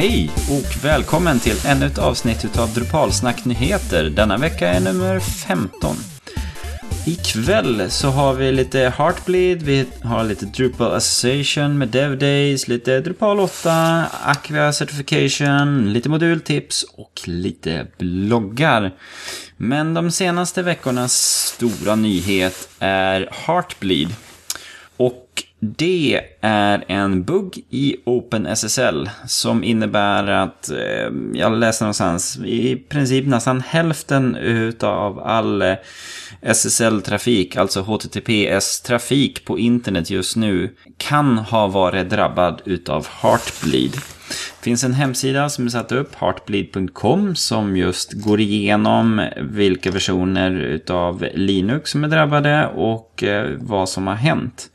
Hej och välkommen till ännu ett avsnitt av Drupalsnack Nyheter. Denna vecka är nummer 15. Ikväll så har vi lite Heartbleed, vi har lite Drupal Association med Dev Days, lite Drupal 8, Aqua Certification, lite modultips och lite bloggar. Men de senaste veckornas stora nyhet är Heartbleed. Och det är en bugg i OpenSSL som innebär att, eh, jag läste någonstans, i princip nästan hälften utav all eh, SSL-trafik, alltså HTTPS-trafik på internet just nu, kan ha varit drabbad utav Heartbleed. Det finns en hemsida som är satt upp, heartbleed.com, som just går igenom vilka versioner utav Linux som är drabbade och eh, vad som har hänt.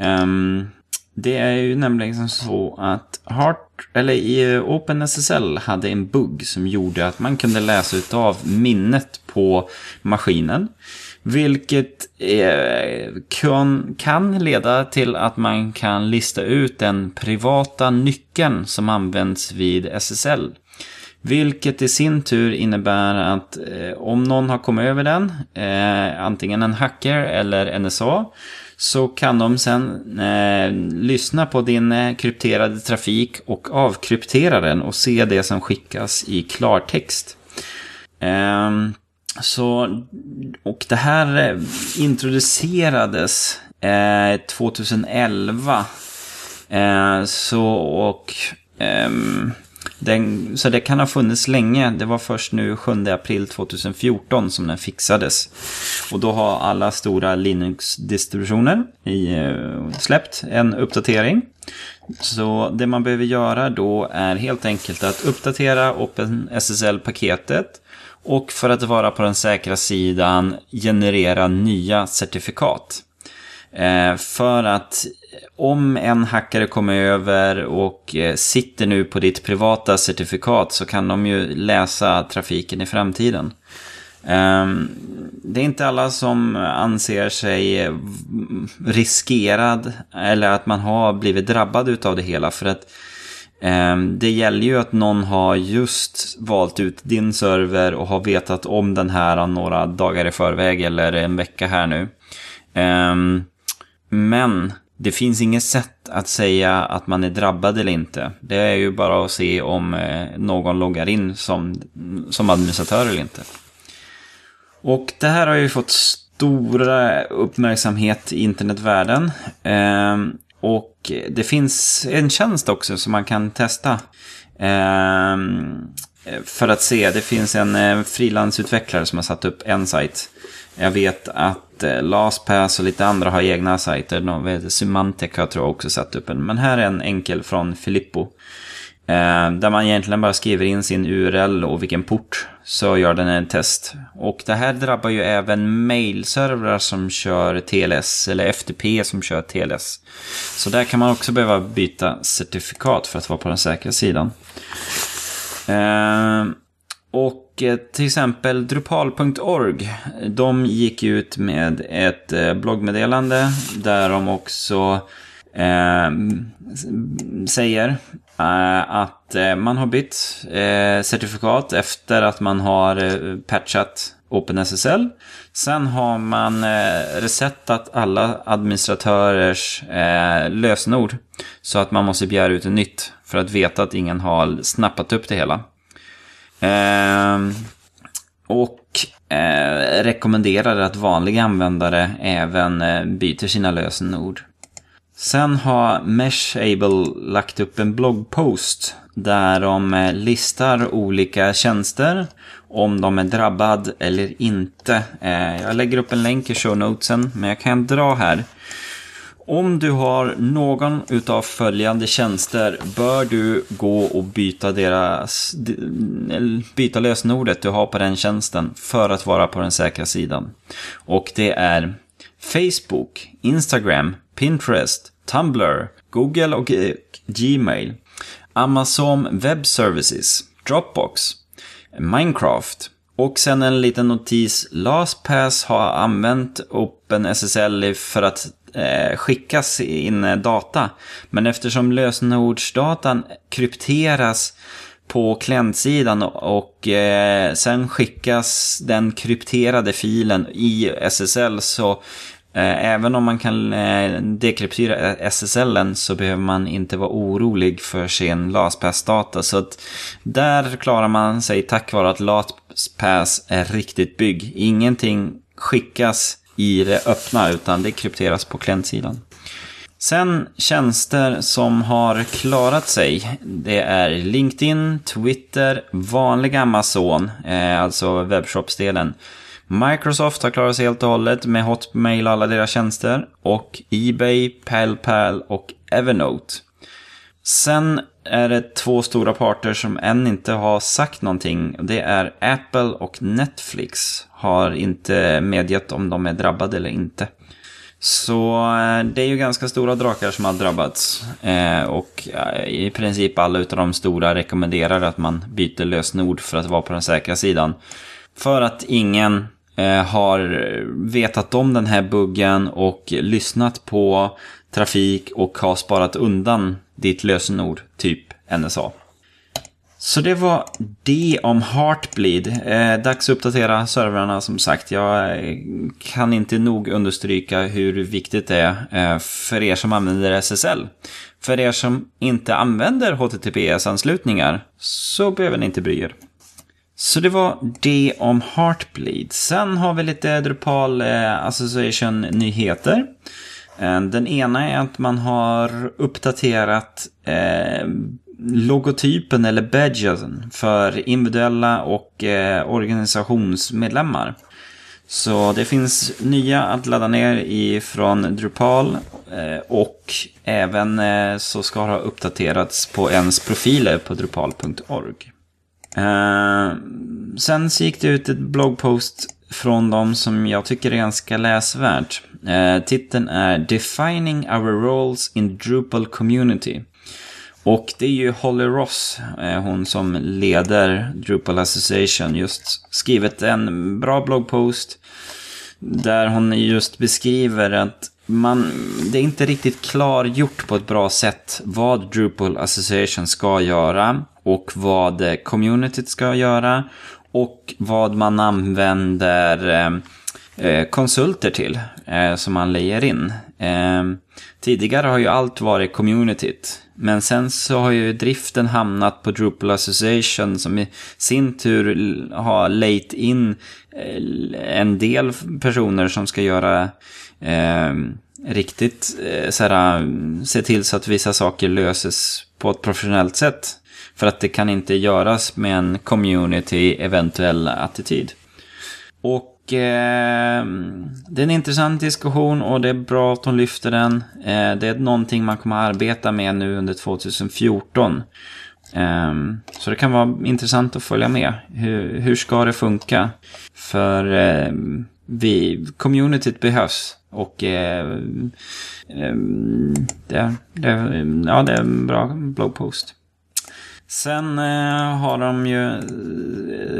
Um, det är ju nämligen så att Heart, eller i eh, OpenSSL hade en bugg som gjorde att man kunde läsa av minnet på maskinen. Vilket eh, kan, kan leda till att man kan lista ut den privata nyckeln som används vid SSL. Vilket i sin tur innebär att eh, om någon har kommit över den, eh, antingen en hacker eller NSA, så kan de sen eh, lyssna på din eh, krypterade trafik och avkryptera den och se det som skickas i klartext. Eh, så, och det här eh, introducerades eh, 2011. Eh, så, och ehm, den, så det kan ha funnits länge. Det var först nu 7 april 2014 som den fixades. Och då har alla stora Linux-distributioner eh, släppt en uppdatering. Så det man behöver göra då är helt enkelt att uppdatera OpenSSL-paketet och för att vara på den säkra sidan generera nya certifikat. Eh, för att om en hackare kommer över och eh, sitter nu på ditt privata certifikat så kan de ju läsa trafiken i framtiden. Ehm, det är inte alla som anser sig eh, riskerad eller att man har blivit drabbad utav det hela. För att ehm, det gäller ju att någon har just valt ut din server och har vetat om den här några dagar i förväg eller en vecka här nu. Ehm, men det finns inget sätt att säga att man är drabbad eller inte. Det är ju bara att se om eh, någon loggar in som, som administratör eller inte. Och det här har ju fått stora uppmärksamhet i internetvärlden. Ehm, och det finns en tjänst också som man kan testa. Ehm, för att se, det finns en eh, frilansutvecklare som har satt upp en sajt. Jag vet att eh, LastPass och lite andra har egna sajter. De, eh, Symantec har tror jag också satt upp en. Men här är en enkel från Filippo. Eh, där man egentligen bara skriver in sin URL och vilken port. Så gör den en test. Och det här drabbar ju även mailservrar som kör TLS. Eller FTP som kör TLS. Så där kan man också behöva byta certifikat för att vara på den säkra sidan. Eh, och Eh, till exempel Drupal.org, de gick ut med ett eh, bloggmeddelande där de också eh, säger eh, att man har bytt eh, certifikat efter att man har patchat OpenSSL. Sen har man resettat alla administratörers lösenord så att man måste begära ut ett nytt för att veta att ingen har snappat upp det hela. Ehm, och eh, rekommenderar att vanliga användare även eh, byter sina lösenord. Sen har Meshable lagt upp en bloggpost där de eh, listar olika tjänster, om de är drabbad eller inte. Eh, jag lägger upp en länk i show notesen, men jag kan dra här. Om du har någon utav följande tjänster bör du gå och byta deras byta lösenordet du har på den tjänsten för att vara på den säkra sidan. Och det är Facebook, Instagram, Pinterest, Tumblr, Google och eh, Gmail, Amazon Web Services, Dropbox, Minecraft Och sen en liten notis. LastPass har använt OpenSSL för att eh, skickas in data. Men eftersom lösenordsdatan krypteras på klientsidan och eh, sen skickas den krypterade filen i SSL så eh, även om man kan eh, dekryptera SSL så behöver man inte vara orolig för sin LastPass-data. Så att där klarar man sig tack vare att LastPass är riktigt bygg. Ingenting skickas i det öppna utan det krypteras på klientsidan. Sen tjänster som har klarat sig. Det är LinkedIn, Twitter, vanliga Amazon, eh, alltså webbshopsdelen. Microsoft har klarat sig helt och hållet med Hotmail och alla deras tjänster. Och Ebay, PalPal och Evernote. Sen är det två stora parter som än inte har sagt någonting. Det är Apple och Netflix. Har inte medgett om de är drabbade eller inte. Så eh, det är ju ganska stora drakar som har drabbats. Eh, och eh, i princip alla utav de stora rekommenderar att man byter lösenord för att vara på den säkra sidan. För att ingen eh, har vetat om den här buggen och lyssnat på trafik och har sparat undan ditt lösenord, typ NSA. Så det var det om Heartbleed. Eh, dags att uppdatera servrarna som sagt. Jag eh, kan inte nog understryka hur viktigt det är eh, för er som använder SSL. För er som inte använder HTTPS-anslutningar så behöver ni inte bry er. Så det var det om Heartbleed. Sen har vi lite Drupal eh, Association-nyheter. Eh, den ena är att man har uppdaterat eh, logotypen eller badgen för individuella och eh, organisationsmedlemmar. Så det finns nya att ladda ner ifrån Drupal eh, och även eh, så ska det ha uppdaterats på ens profiler på drupal.org. Eh, sen så gick det ut ett bloggpost från dem som jag tycker är ganska läsvärt. Eh, titeln är Defining our roles in Drupal community. Och det är ju Holly Ross, eh, hon som leder Drupal Association, just skrivit en bra bloggpost där hon just beskriver att man, det är inte riktigt klargjort på ett bra sätt vad Drupal Association ska göra och vad communityt ska göra och vad man använder eh, eh, konsulter till eh, som man lejer in. Eh, tidigare har ju allt varit communityt. Men sen så har ju driften hamnat på Drupal Association som i sin tur har lejt in eh, en del personer som ska göra eh, riktigt eh, så här, mm, se till så att vissa saker löses på ett professionellt sätt. För att det kan inte göras med en community eventuell attityd. Och eh, det är en intressant diskussion och det är bra att hon lyfter den. Eh, det är någonting man kommer att arbeta med nu under 2014. Eh, så det kan vara intressant att följa med. Hur, hur ska det funka? För eh, vi, communityt behövs. Och eh, eh, det, det, ja, det är en bra bloggpost. Sen eh, har de ju,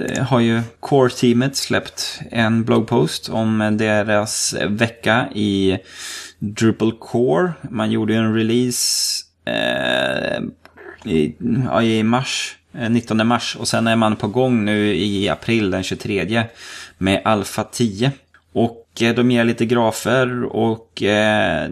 eh, har ju Core-teamet släppt en bloggpost om deras vecka i Drupal Core. Man gjorde ju en release eh, i, ja, i mars, eh, 19 mars och sen är man på gång nu i april den 23 med Alpha 10. Och Eh, de ger lite grafer och eh,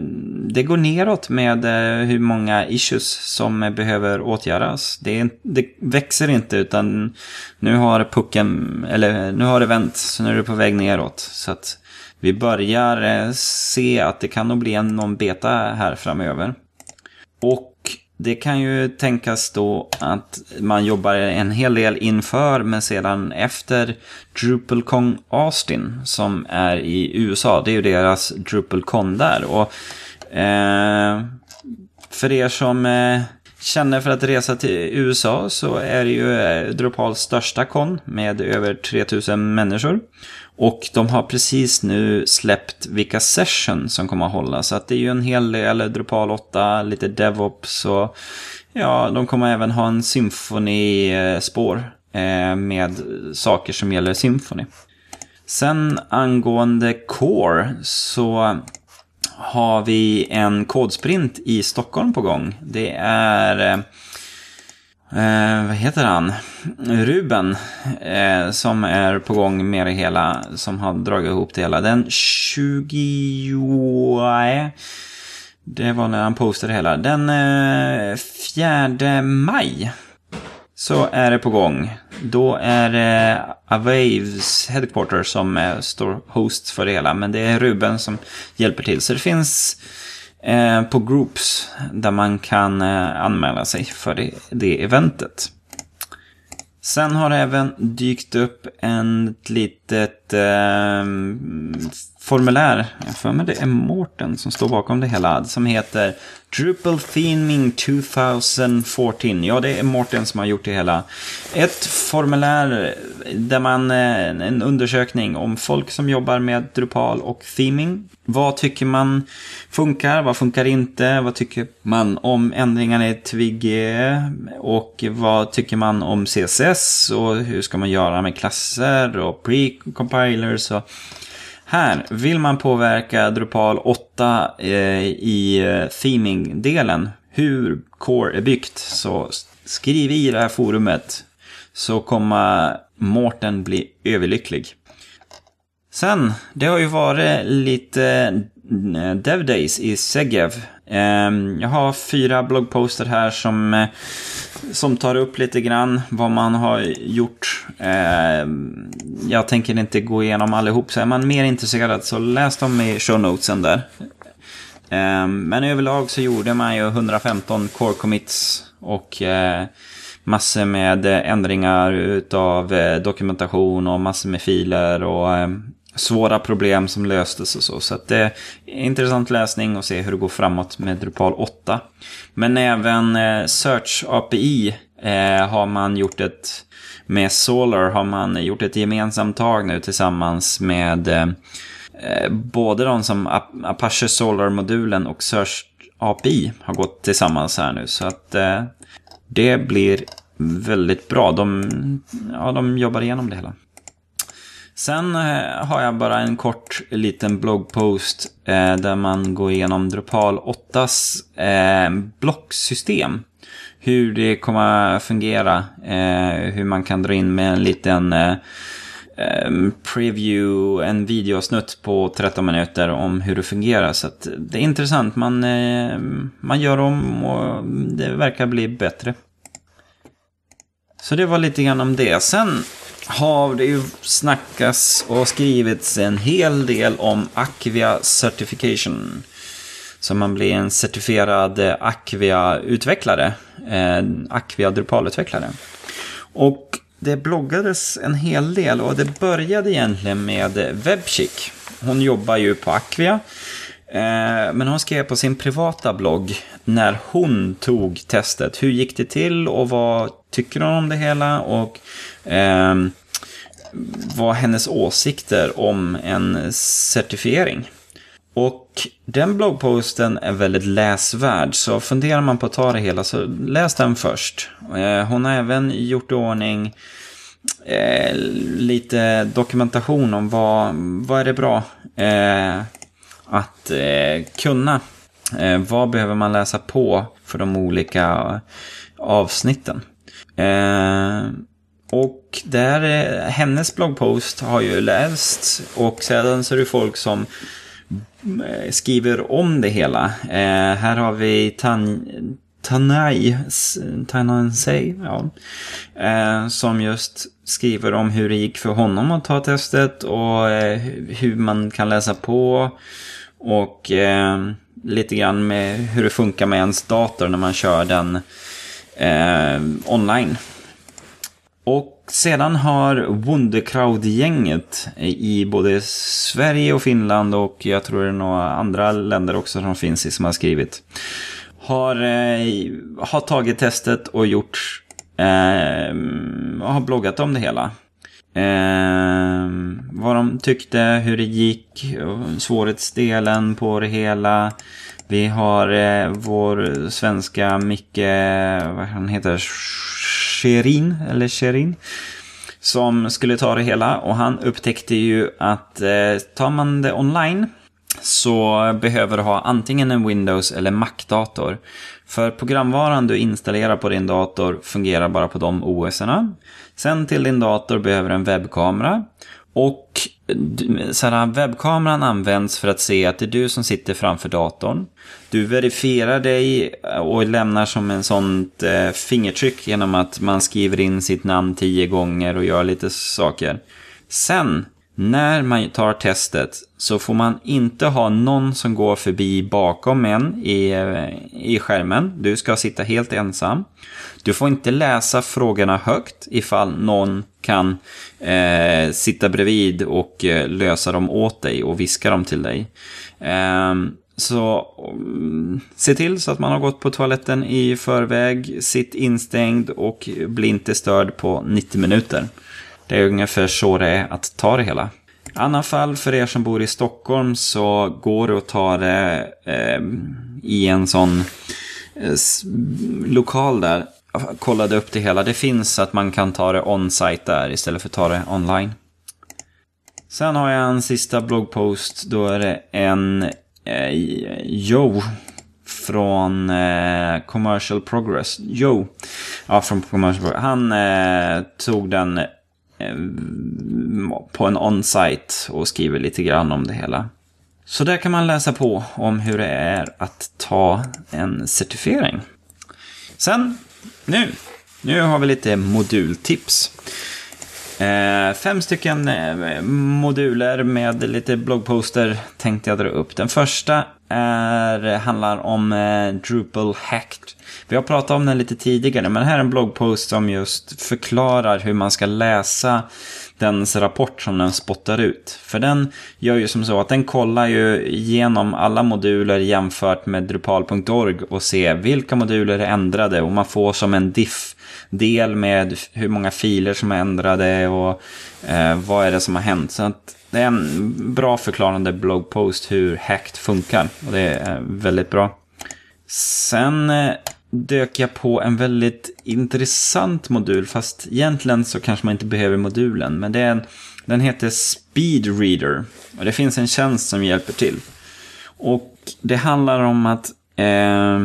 det går neråt med eh, hur många issues som behöver åtgärdas. Det, det, växer inte utan nu har pucken, eller nu har det vänt, så nu är det på väg neråt. Så att vi börjar eh, se att det kan nog bli en någon beta här framöver. Och det kan ju tänkas då att man jobbar en hel del inför men sedan efter DrupalCon Austin som är i USA. Det är ju deras DrupalCon där. Och eh, för er som eh, känner för att resa till USA så är det ju eh, Drupals största kon med över 3000 människor. Och de har precis nu släppt vilka session som kommer att hållas. Så att det är ju en hel del Drupal 8, lite DevOps och ja, de kommer även ha en symfonispår eh, med saker som gäller Symfoni. Sen angående Core så har vi en kodsprint i Stockholm på gång. Det är eh, eh, vad heter han? Ruben. Eh, som är på gång med det hela. Som har dragit ihop det hela. Den 20... Det var när han postade det hela. Den eh, 4 maj. Så är det på gång. Då är det Avaves headquarter som eh, står host för det hela. Men det är Ruben som hjälper till. Så det finns Eh, på Groups där man kan eh, anmäla sig för det, det eventet. Sen har det även dykt upp en litet eh, formulär, jag för mig det är Mårten som står bakom det hela, som heter Drupal Theming 2014. Ja, det är Mårten som har gjort det hela. Ett formulär där man, eh, en undersökning om folk som jobbar med Drupal och theming. Vad tycker man funkar, vad funkar inte, vad tycker man om ändringarna i Twig och vad tycker man om CSS och hur ska man göra med klasser och pre compiler så här, vill man påverka Drupal 8 eh, i eh, theming-delen, hur Core är byggt, så skriv i det här forumet så kommer Mårten bli överlycklig. Sen, det har ju varit lite Devdays Dev Days i Segev. Ehm, jag har fyra bloggposter här som, eh, som tar upp lite grann vad man har gjort. Ehm, jag tänker inte gå igenom allihop, så är man mer intresserad så läs dem i show notesen där. Ehm, men överlag så gjorde man ju 115 core commits och eh, massor med ändringar utav eh, dokumentation och massor med filer och svåra problem som löstes och så. Så att det är intressant läsning och se hur det går framåt med Drupal 8. Men även eh, Search API eh, har man gjort ett, med Solar har man gjort ett gemensamt tag nu tillsammans med eh, både de som Apache Solar-modulen och Search API har gått tillsammans här nu. Så att det blir väldigt bra. De, ja, de jobbar igenom det hela. Sen eh, har jag bara en kort liten bloggpost eh, där man går igenom Drupal 8s eh, blocksystem. Hur det kommer att fungera, eh, hur man kan dra in med en liten eh, preview, en videosnutt på 13 minuter om hur det fungerar. Så det är intressant, man, man gör om och det verkar bli bättre. Så det var lite grann om det. Sen har det ju snackats och skrivits en hel del om Acvia Certification. Så man blir en certifierad Acvia-utvecklare. Eh, Acvia Drupal-utvecklare. Och det bloggades en hel del och det började egentligen med Webchick. Hon jobbar ju på Acvia. Eh, men hon skrev på sin privata blogg när hon tog testet. Hur gick det till och vad tycker hon om det hela? Och eh, vad hennes åsikter om en certifiering. Och den bloggposten är väldigt läsvärd, så funderar man på att ta det hela så läs den först. Eh, hon har även gjort i ordning eh, lite dokumentation om vad, vad är det bra eh, att eh, kunna. Eh, vad behöver man läsa på för de olika eh, avsnitten. Och där, eh, hennes bloggpost har ju läst och sedan så är det folk som eh, skriver om det hela. Eh, här har vi Tan Tanai, Tanansei, ja, eh, som just skriver om hur det gick för honom att ta testet och eh, hur man kan läsa på och eh, lite grann med hur det funkar med ens dator när man kör den eh, online. Och sedan har Wunderkraut-gänget i både Sverige och Finland och jag tror det är några andra länder också som finns i som har skrivit. Har, eh, har tagit testet och gjort eh, har bloggat om det hela. Eh, vad de tyckte, hur det gick, svårighetsdelen på det hela. Vi har eh, vår svenska Micke, vad han heter, Sherin, eller Sherin, som skulle ta det hela. Och han upptäckte ju att eh, tar man det online så behöver du ha antingen en Windows eller Mac-dator. För programvaran du installerar på din dator fungerar bara på de OS-erna. Sen till din dator behöver du en webbkamera. Och så här, webbkameran används för att se att det är du som sitter framför datorn. Du verifierar dig och lämnar som en sånt eh, fingertryck genom att man skriver in sitt namn tio gånger och gör lite saker. Sen när man tar testet så får man inte ha någon som går förbi bakom en i, i skärmen. Du ska sitta helt ensam. Du får inte läsa frågorna högt ifall någon kan eh, sitta bredvid och eh, lösa dem åt dig och viska dem till dig. Eh, så um, se till så att man har gått på toaletten i förväg, sitt instängd och bli inte störd på 90 minuter. Det är ungefär så det är att ta det hela. I annat fall för er som bor i Stockholm så går det att ta det eh, i en sån eh, lokal där. Jag kollade upp det hela. Det finns att man kan ta det on-site där istället för att ta det online. Sen har jag en sista bloggpost. Då är det en eh, Joe från eh, Commercial Progress. Joe. Ja, från Commercial Progress. Han eh, tog den Eh, på en on-site och skriver lite grann om det hela. Så där kan man läsa på om hur det är att ta en certifiering. Sen, nu, nu har vi lite modultips. Eh, fem stycken eh, moduler med lite bloggposter tänkte jag dra upp. Den första är, handlar om eh, Drupal Hacked. Vi har pratat om den lite tidigare, men här är en bloggpost som just förklarar hur man ska läsa dens rapport som den spottar ut. För den gör ju som så att den kollar ju igenom alla moduler jämfört med drupal.org och ser vilka moduler är ändrade och man får som en diff del med hur många filer som är ändrade och eh, vad är det som har hänt. Så att det är en bra förklarande bloggpost hur Hacked funkar och det är väldigt bra. Sen eh, dök jag på en väldigt intressant modul, fast egentligen så kanske man inte behöver modulen, men det är en, den heter Speed Reader. Och det finns en tjänst som hjälper till. Och det handlar om att eh,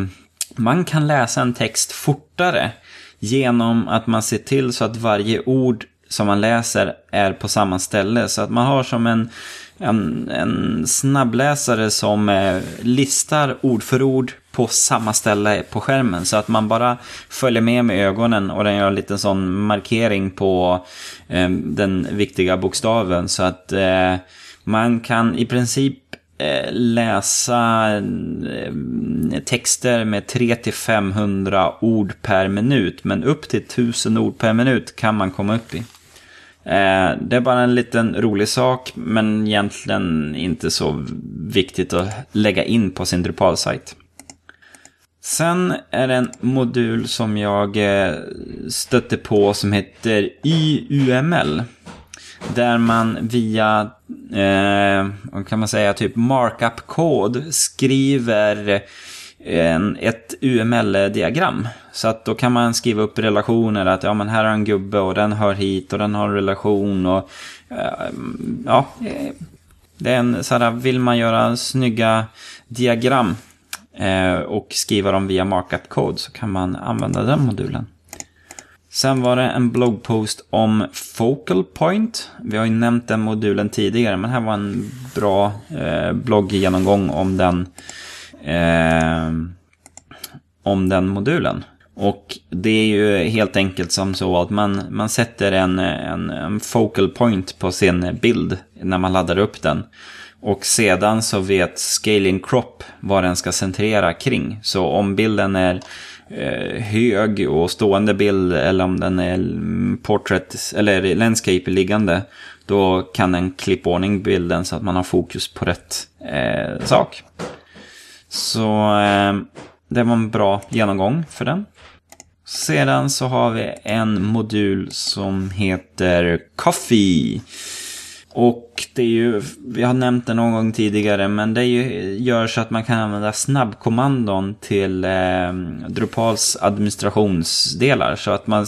man kan läsa en text fortare genom att man ser till så att varje ord som man läser är på samma ställe. Så att man har som en, en, en snabbläsare som eh, listar ord för ord på samma ställe på skärmen. Så att man bara följer med med ögonen och den gör en liten sån markering på eh, den viktiga bokstaven. Så att eh, man kan i princip eh, läsa eh, texter med 300-500 ord per minut. Men upp till 1000 ord per minut kan man komma upp i. Eh, det är bara en liten rolig sak, men egentligen inte så viktigt att lägga in på sin Drupal-sajt. Sen är det en modul som jag eh, stötte på som heter YUML. Där man via, eh, vad kan man säga, typ markup-kod skriver en, ett UML-diagram. Så att då kan man skriva upp relationer att ja men här har en gubbe och den hör hit och den har en relation och eh, ja. Eh, det är en sådär, vill man göra snygga diagram eh, och skriva dem via markup-kod så kan man använda den modulen. Sen var det en bloggpost om Focal Point. Vi har ju nämnt den modulen tidigare, men här var en bra eh, blogggenomgång om den, eh, om den modulen. Och det är ju helt enkelt som så att man, man sätter en, en, en focal point på sin bild när man laddar upp den. Och sedan så vet Scaling Crop vad den ska centrera kring. Så om bilden är eh, hög och stående bild eller om den är portrait eller landscape liggande. Då kan den klippa ordning bilden så att man har fokus på rätt eh, sak. Så eh, det var en bra genomgång för den. Sedan så har vi en modul som heter Coffee. Och det är ju, vi har nämnt det någon gång tidigare, men det ju, gör så att man kan använda snabbkommandon till eh, Drupals administrationsdelar. Så att man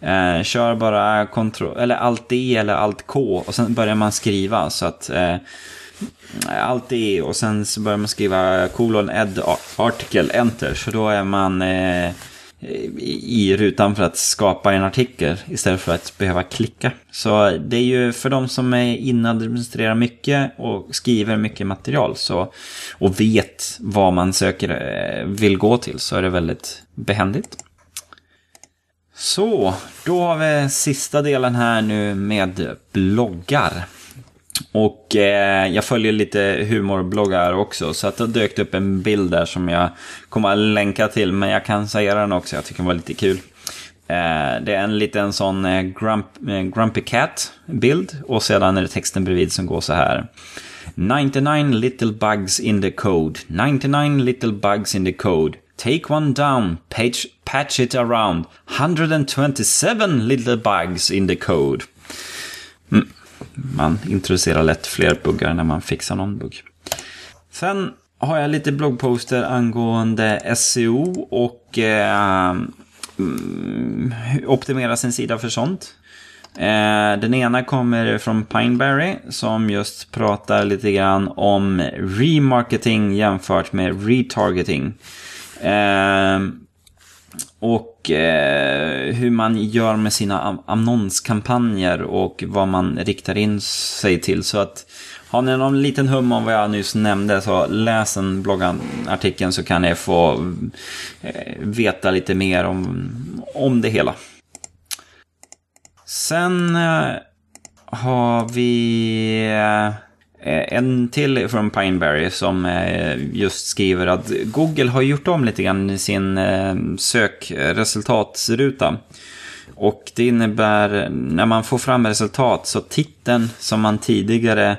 eh, kör bara kontro, eller alt D eller alt K och sen börjar man skriva. Så att eh, allt det och sen så börjar man skriva kolon ed article enter. Så då är man eh, i rutan för att skapa en artikel istället för att behöva klicka. Så det är ju för de som är inne administrerar mycket och skriver mycket material så, och vet vad man söker, eh, vill gå till så är det väldigt behändigt. Så, då har vi sista delen här nu med bloggar. Och eh, jag följer lite humorbloggar också, så att det dök upp en bild där som jag kommer att länka till, men jag kan säga den också, jag tycker den var lite kul. Eh, det är en liten sån eh, grump, eh, Grumpy Cat-bild, och sedan är det texten bredvid som går så här. 99 little bugs in the code, 99 little bugs in the code. Take one down, page, patch it around. 127 little bugs in the code. Mm man introducerar lätt fler buggar när man fixar någon bugg. Sen har jag lite bloggposter angående SEO och eh, optimera sin sida för sånt. Eh, den ena kommer från Pineberry som just pratar lite grann om remarketing jämfört med retargeting. Eh, och eh, hur man gör med sina annonskampanjer och vad man riktar in sig till. Så att har ni någon liten hum om vad jag nyss nämnde så läs en bloggartikeln så kan ni få eh, veta lite mer om, om det hela. Sen eh, har vi eh, Eh, en till från Pineberry som eh, just skriver att Google har gjort om lite grann i sin eh, sökresultatsruta. Och det innebär när man får fram resultat så titeln som man tidigare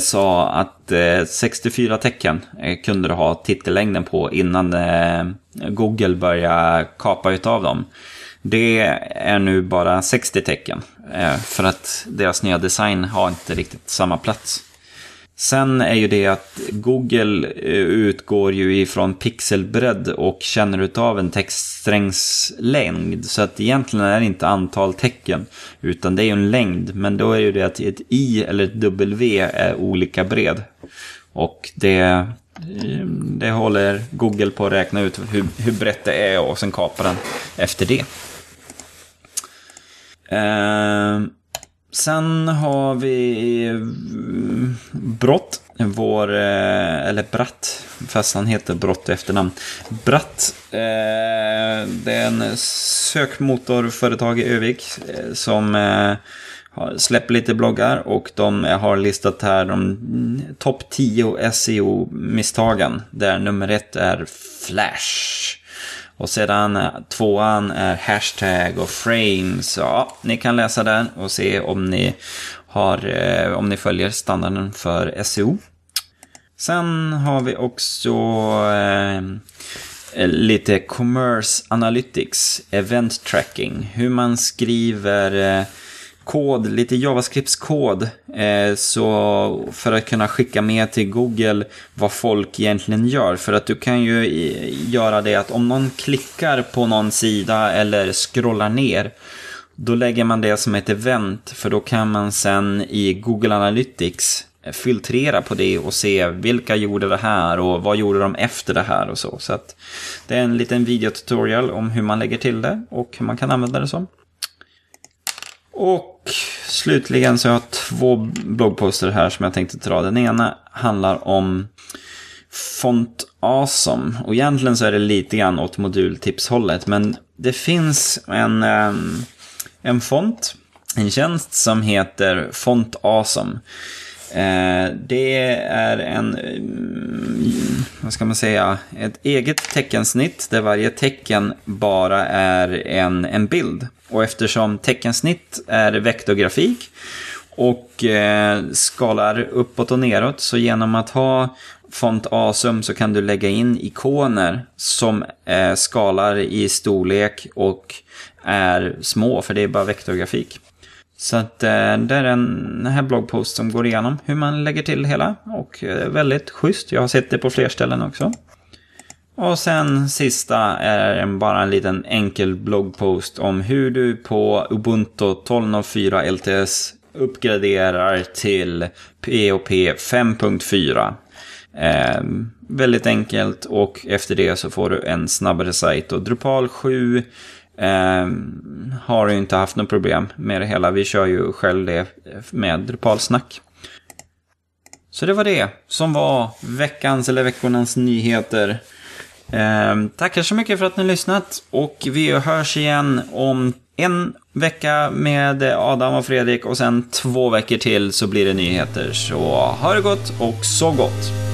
sa att 64 tecken kunde du ha titellängden på innan Google började kapa utav dem. Det är nu bara 60 tecken. För att deras nya design har inte riktigt samma plats. Sen är ju det att Google eh, utgår ju ifrån pixelbredd och känner utav en textsträngs längd. Så att egentligen är det inte antal tecken, utan det är ju en längd. Men då är ju det att ett i eller ett w är olika bred. Och det, eh, det håller Google på att räkna ut hur, hur brett det är och sen kapar den efter det. Uh, Sen har vi eh, Brott, vår, eh, eller Bratt, fast han heter Brott i efternamn. Bratt, eh, det är en sökmotorföretag i Övik som släpper lite bloggar och de har listat här de mm, topp 10 SEO-misstagen. Där nummer ett är Flash. Och sedan eh, tvåan är hashtag och frames. Ja, ni kan läsa den och se om ni, har, eh, om ni följer standarden för SEO. Sen har vi också eh, lite Commerce Analytics, Event Tracking. Hur man skriver eh, kod, lite JavaScript-kod Eh, så för att kunna skicka med till Google vad folk egentligen gör. För att du kan ju göra det att om någon klickar på någon sida eller scrollar ner. Då lägger man det som ett event. För då kan man sen i Google Analytics eh, filtrera på det och se vilka gjorde det här och vad gjorde de efter det här och så. Så att det är en liten videotutorial om hur man lägger till det och hur man kan använda det som. Och slutligen så har jag två bloggposter här som jag tänkte dra. Den ena handlar om Font Awesome. Och egentligen så är det lite grann åt modultipshållet. Men det finns en, ehm, en font, en tjänst som heter Font Awesome. Eh, det är en, ehm, vad ska man säga, ett eget teckensnitt där varje tecken bara är en, en bild. Och eftersom teckensnitt är vektorgrafik och eh, skalar uppåt och neråt så genom att ha font Asum så kan du lägga in ikoner som eh, skalar i storlek och är små för det är bara vektorgrafik. Så att eh, det är en här bloggpost som går igenom hur man lägger till det hela. Och eh, väldigt schysst. Jag har sett det på fler ställen också. Och sen sista är bara en liten enkel bloggpost om hur du på Ubuntu 12.04 LTS uppgraderar till POP 5.4. Eh, väldigt enkelt och efter det så får du en snabbare sajt. Och Drupal 7 eh, har ju inte haft något problem med det hela. Vi kör ju själv det med Drupalsnack. Så det var det som var veckans eller veckornas nyheter. Eh, tackar så mycket för att ni har lyssnat och vi hörs igen om en vecka med Adam och Fredrik och sen två veckor till så blir det nyheter. Så ha det gott och så gott!